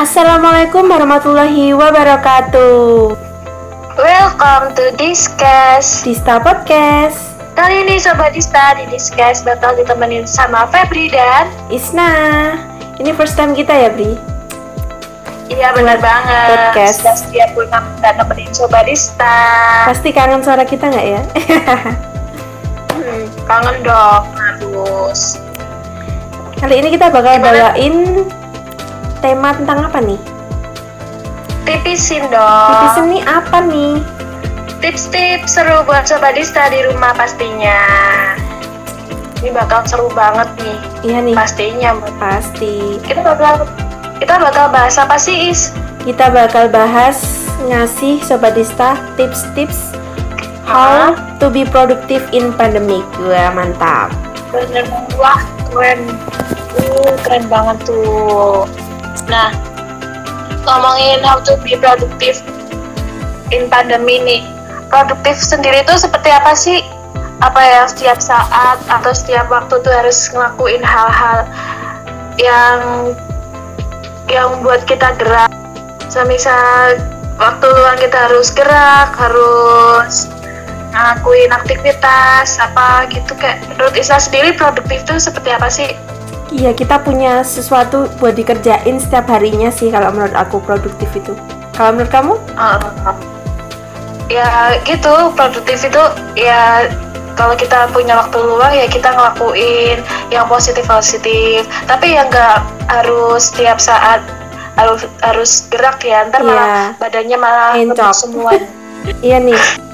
Assalamualaikum warahmatullahi wabarakatuh. Welcome to Discuss. Dista Podcast. Kali ini Sobat Dista di Discuss bakal ditemenin sama Febri dan Isna. Ini first time kita ya, Bri? Iya benar banget. Podcast. Sudah setiap bulan kita nemenin Sobat Dista. Pasti kangen suara kita nggak ya? Hmm, kangen dong, harus. Kali ini kita bakal Gimana? bawain tema tentang apa nih? Tipisin dong. Tipisin nih apa nih? Tips-tips seru buat Sobat Dista di rumah pastinya. Ini bakal seru banget nih, Iya nih, pastinya. pasti. Kita bakal kita bakal bahas apa sih Is? Kita bakal bahas ngasih Sobat Dista tips-tips how to be productive in pandemic. Wah, mantap. bener wah keren uh, keren banget tuh nah ngomongin how to be productive in pandemi nih produktif sendiri tuh seperti apa sih? Apa ya setiap saat atau setiap waktu tuh harus ngelakuin hal-hal yang yang buat kita gerak. Semisal waktu luang kita harus gerak harus ngelakuin aktivitas apa gitu kayak menurut Isla sendiri produktif tuh seperti apa sih? Iya, kita punya sesuatu buat dikerjain setiap harinya sih kalau menurut aku produktif itu. Kalau menurut kamu? Uh, ya gitu produktif itu ya kalau kita punya waktu luang ya kita ngelakuin yang positif positif tapi yang nggak harus setiap saat harus harus gerak ya ntar Iya. malah badannya malah semua Iya nih.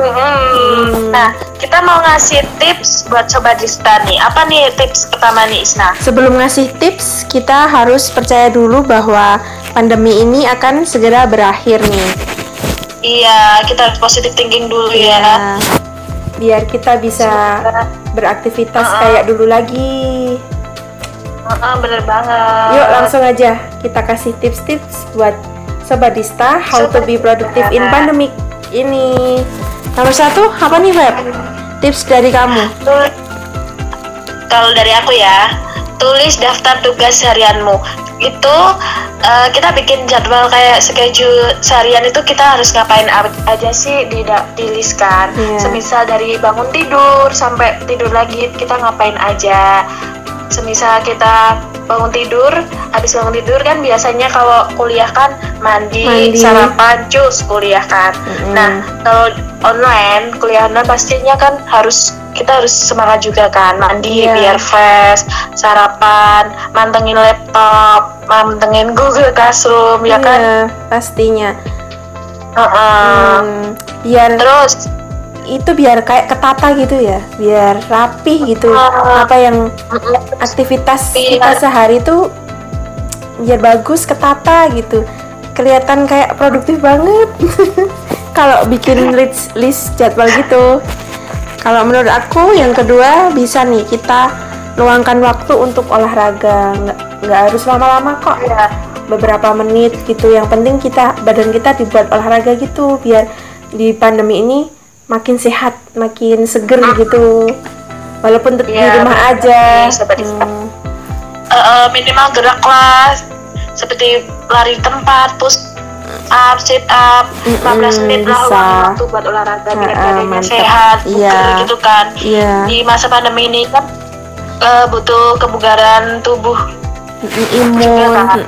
Hmm. Nah, kita mau ngasih tips buat sobat Dista nih. Apa nih tips pertama nih, Isna? Sebelum ngasih tips, kita harus percaya dulu bahwa pandemi ini akan segera berakhir nih. Iya, kita harus positive thinking dulu ya. Iya. Biar kita bisa beraktivitas Uh-uh. kayak dulu lagi. Heeh, bener banget. Yuk langsung aja kita kasih tips-tips buat Sobat Dista how to Sobat be productive in pandemic ini. Nomor satu apa nih Web? Tips dari kamu? Tul- Kalau dari aku ya, tulis daftar tugas harianmu. Itu eh, kita bikin jadwal kayak schedule seharian itu kita harus ngapain aja sih di diliskan. Iya. Semisal dari bangun tidur sampai tidur lagi kita ngapain aja. Semisal kita bangun tidur, habis bangun tidur kan biasanya kalau kuliah kan mandi, Mandi. sarapan, cus kuliah kan. Mm-mm. Nah, kalau online kuliah online pastinya kan harus kita harus semangat juga kan mandi Iya. biar fresh sarapan mantengin laptop mantengin Google Classroom ya kan Iya, pastinya. Heeh. Hmm, biar terus itu biar kayak ketata gitu ya, biar rapi gitu. Ah. Apa yang aktivitas Iya. kita sehari itu biar bagus, ketata gitu. Kelihatan kayak produktif banget. Kalau bikin list, list jadwal gitu. Kalau menurut aku yang kedua bisa nih kita luangkan waktu untuk olahraga. Nggak, nggak harus lama-lama kok. ya beberapa menit gitu yang penting kita badan kita dibuat olahraga gitu biar di pandemi ini makin sehat makin seger gitu. Walaupun tetap di Iya, rumah benar aja. Sobat Dista. Hmm, Eh, eh, minimal gerak lah. Seperti lari tempat push up sit up. 15 Mm-mm, menit lah waktu buat olahraga biar Ah, ah, badannya mantap. sehat Iya. bugar gitu kan. Iya. Di masa pandemi ini kan eh, butuh kebugaran tubuh. Mm, imun. kan.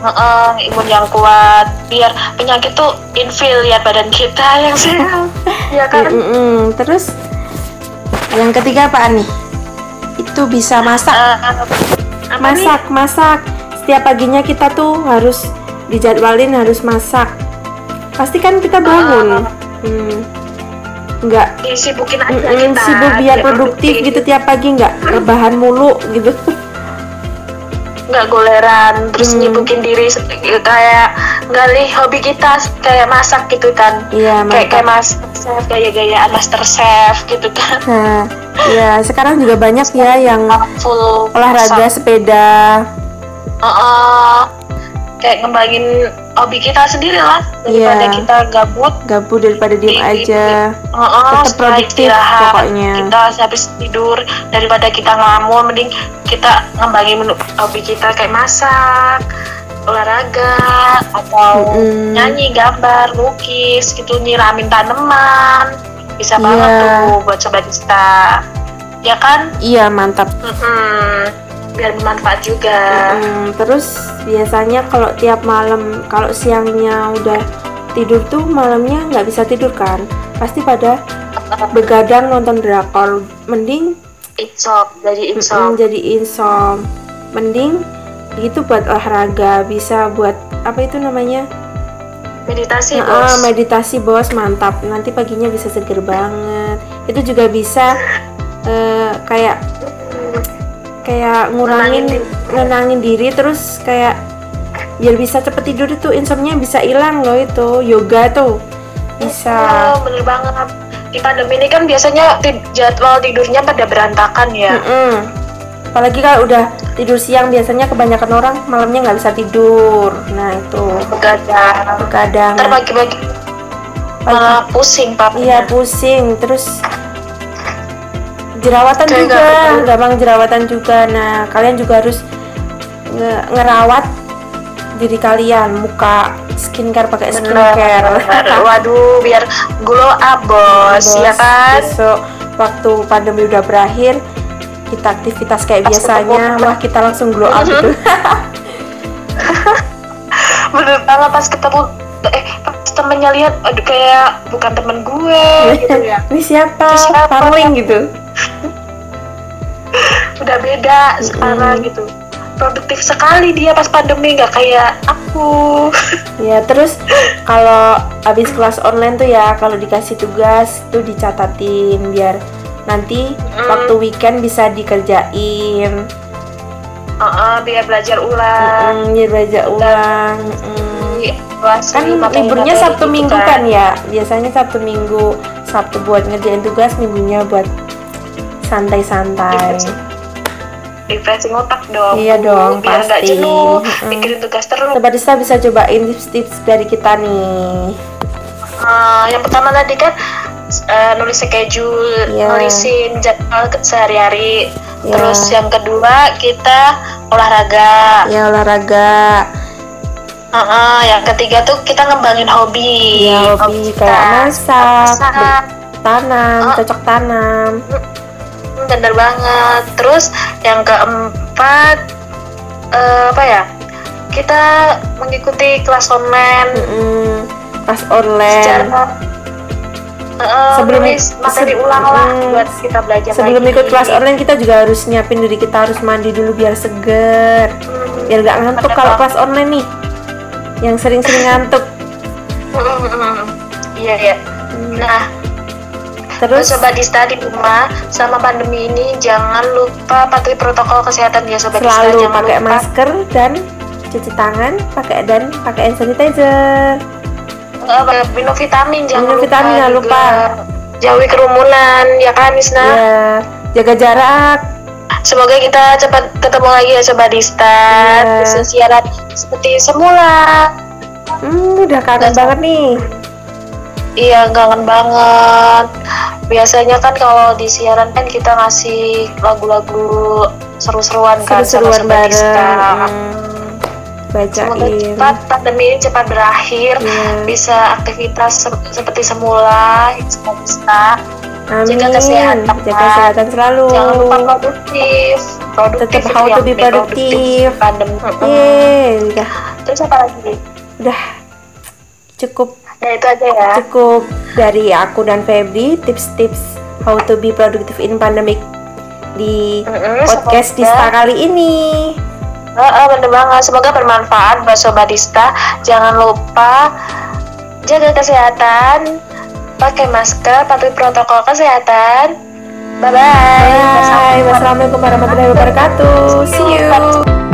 Heeh, imun yang kuat. Biar penyakit tuh infil ya badan kita yang sehat ya kan Mm-mm. terus yang ketiga apa nih? Itu bisa masak. Eh, apa nih? masak masak. Setiap paginya kita tuh harus dijadwalin harus masak. Pasti kan kita bangun. hmm. nggak. Disibukin aja Mm-mm, kita. sibuk biar produktif. gitu tiap pagi nggak rebahan mulu gitu nggak goleran terus Hmm. nyibukin diri se- kayak gali hobi kita kayak masak gitu kan iya kayak kayak master chef gaya-gayaan master chef gitu kan nah ya sekarang juga banyak ya yang full olahraga masak. sepeda Heeh. kayak ngembangin hobi kita sendiri lah daripada Iya. kita gabut gabut daripada diem Di- aja Heeh, Tetap setelah produktif istirahat, pokoknya. kita habis tidur daripada kita ngelamun mending kita ngembangin menu hobi kita kayak masak olahraga atau Mm-mm. nyanyi, gambar, lukis, gitu nyiramin tanaman. Bisa Iya. banget tuh buat sobat Dista. Ya kan? Iya mantap. Mm-mm. Biar bermanfaat juga. Mm, terus biasanya kalau tiap malam kalau siangnya udah tidur tuh malamnya nggak bisa tidur kan? Pasti pada begadang nonton drakor. Mending Insop, jadi insop. jadi insom mending itu buat olahraga bisa buat apa itu namanya? Meditasi, Ah, bos. meditasi bos. Mantap. Nanti paginya bisa seger banget. Itu juga bisa eh, kayak kayak ngurangin Nenangin diri terus kayak biar bisa cepet tidur itu insomnia bisa hilang loh itu yoga tuh bisa Oh, bener banget. Di pandemi ini kan biasanya jadwal tidurnya pada berantakan ya. Mm-mm. apalagi kalau udah tidur siang biasanya kebanyakan orang malamnya nggak bisa tidur nah itu Begadang. begadang Ntar pagi-pagi malah pusing iya papinya. pusing terus jerawatan Kayak juga gampang jerawatan juga. Nah kalian juga harus nge- ngerawat diri kalian muka skincare pakai skincare. bener. Waduh, biar glow up bos, Bos, ya kan? besok waktu pandemi udah berakhir kita aktivitas kayak Pas biasanya ketemu. wah kita langsung glow up gitu. Bener banget pas ketemu eh temennya lihat aduh kayak bukan temen gue gitu ya. Ini siapa? Ini siapa? Pangling gitu udah beda sekarang gitu. Produktif sekali dia pas pandemi nggak kayak aku. Ya terus kalau habis kelas online tuh ya kalau dikasih tugas tuh dicatatin biar nanti Mm. waktu weekend bisa dikerjain. Heeh, biar belajar ulang. Mm, biar belajar ulang mm. Kan liburnya Sabtu gitu Minggu kan. ya? Biasanya Sabtu Minggu Sabtu buat ngerjain tugas minggunya buat santai-santai Refreshing. otak dong Iya dong, biar nggak pasti. jenuh Mm-mm. mikirin tugas terus Sobat Dista bisa cobain tips-tips dari kita nih Eh, yang pertama tadi kan eh, nulis schedule, Iya. nulisin jadwal sehari-hari. Iya. Terus yang kedua kita olahraga. ya olahraga Heeh, yang ketiga tuh kita ngembangin hobi. ya hobi kita. kayak masak, Masak. tanam, Oh. cocok tanam Bener banget. Terus yang keempat eh, apa ya? Kita mengikuti kelas online Mm-mm. pas online secara eh, Sebelum- materi se- ulang lah mm, buat kita belajar sebelum lagi. ikut kelas online kita juga harus nyiapin diri kita harus mandi dulu biar seger Hmm, biar gak ngantuk kalau kelas online nih yang sering-sering ngantuk Mm-mm-mm. Iya ya. Nah, terus sobat Dista di rumah sama pandemi ini jangan lupa patuhi protokol kesehatan ya sobat Dista. selalu pakai lupa masker dan cuci tangan pakai dan pakai hand sanitizer minum vitamin jangan Minum lupa. vitamin, jangan lupa. Jauhi kerumunan ya kan Isna. ya jaga jarak Semoga kita cepat ketemu lagi ya sobat Dista. Siaran seperti semula. hmm, udah kangen Dan- banget nih Iya, kangen banget. Biasanya kan kalau di siaran kan kita ngasih lagu-lagu seru-seruan kan seru-seruan bareng Dista. hmm, Semoga bacain cepat pandemi ini cepat berakhir, Iya. bisa aktivitas se- seperti semula, semoga bisa. Amin. Jaga kesehatan. Jaga kesehatan selalu. Jangan lupa produktif, produktif Tetap how to be productive. Pandemi. Yeay, udah, Terus apa lagi? udah cukup Nah itu aja ya. cukup dari aku dan Febri tips-tips how to be productive in pandemic di Mm-mm, podcast semoga- Dista kali ini. Heeh, bener banget. Semoga bermanfaat buat Sobat Dista. Jangan lupa jaga kesehatan, pakai masker, patuhi protokol kesehatan. Bye-bye. Bye. Wassalamualaikum warahmatullahi wabarakatuh. See you.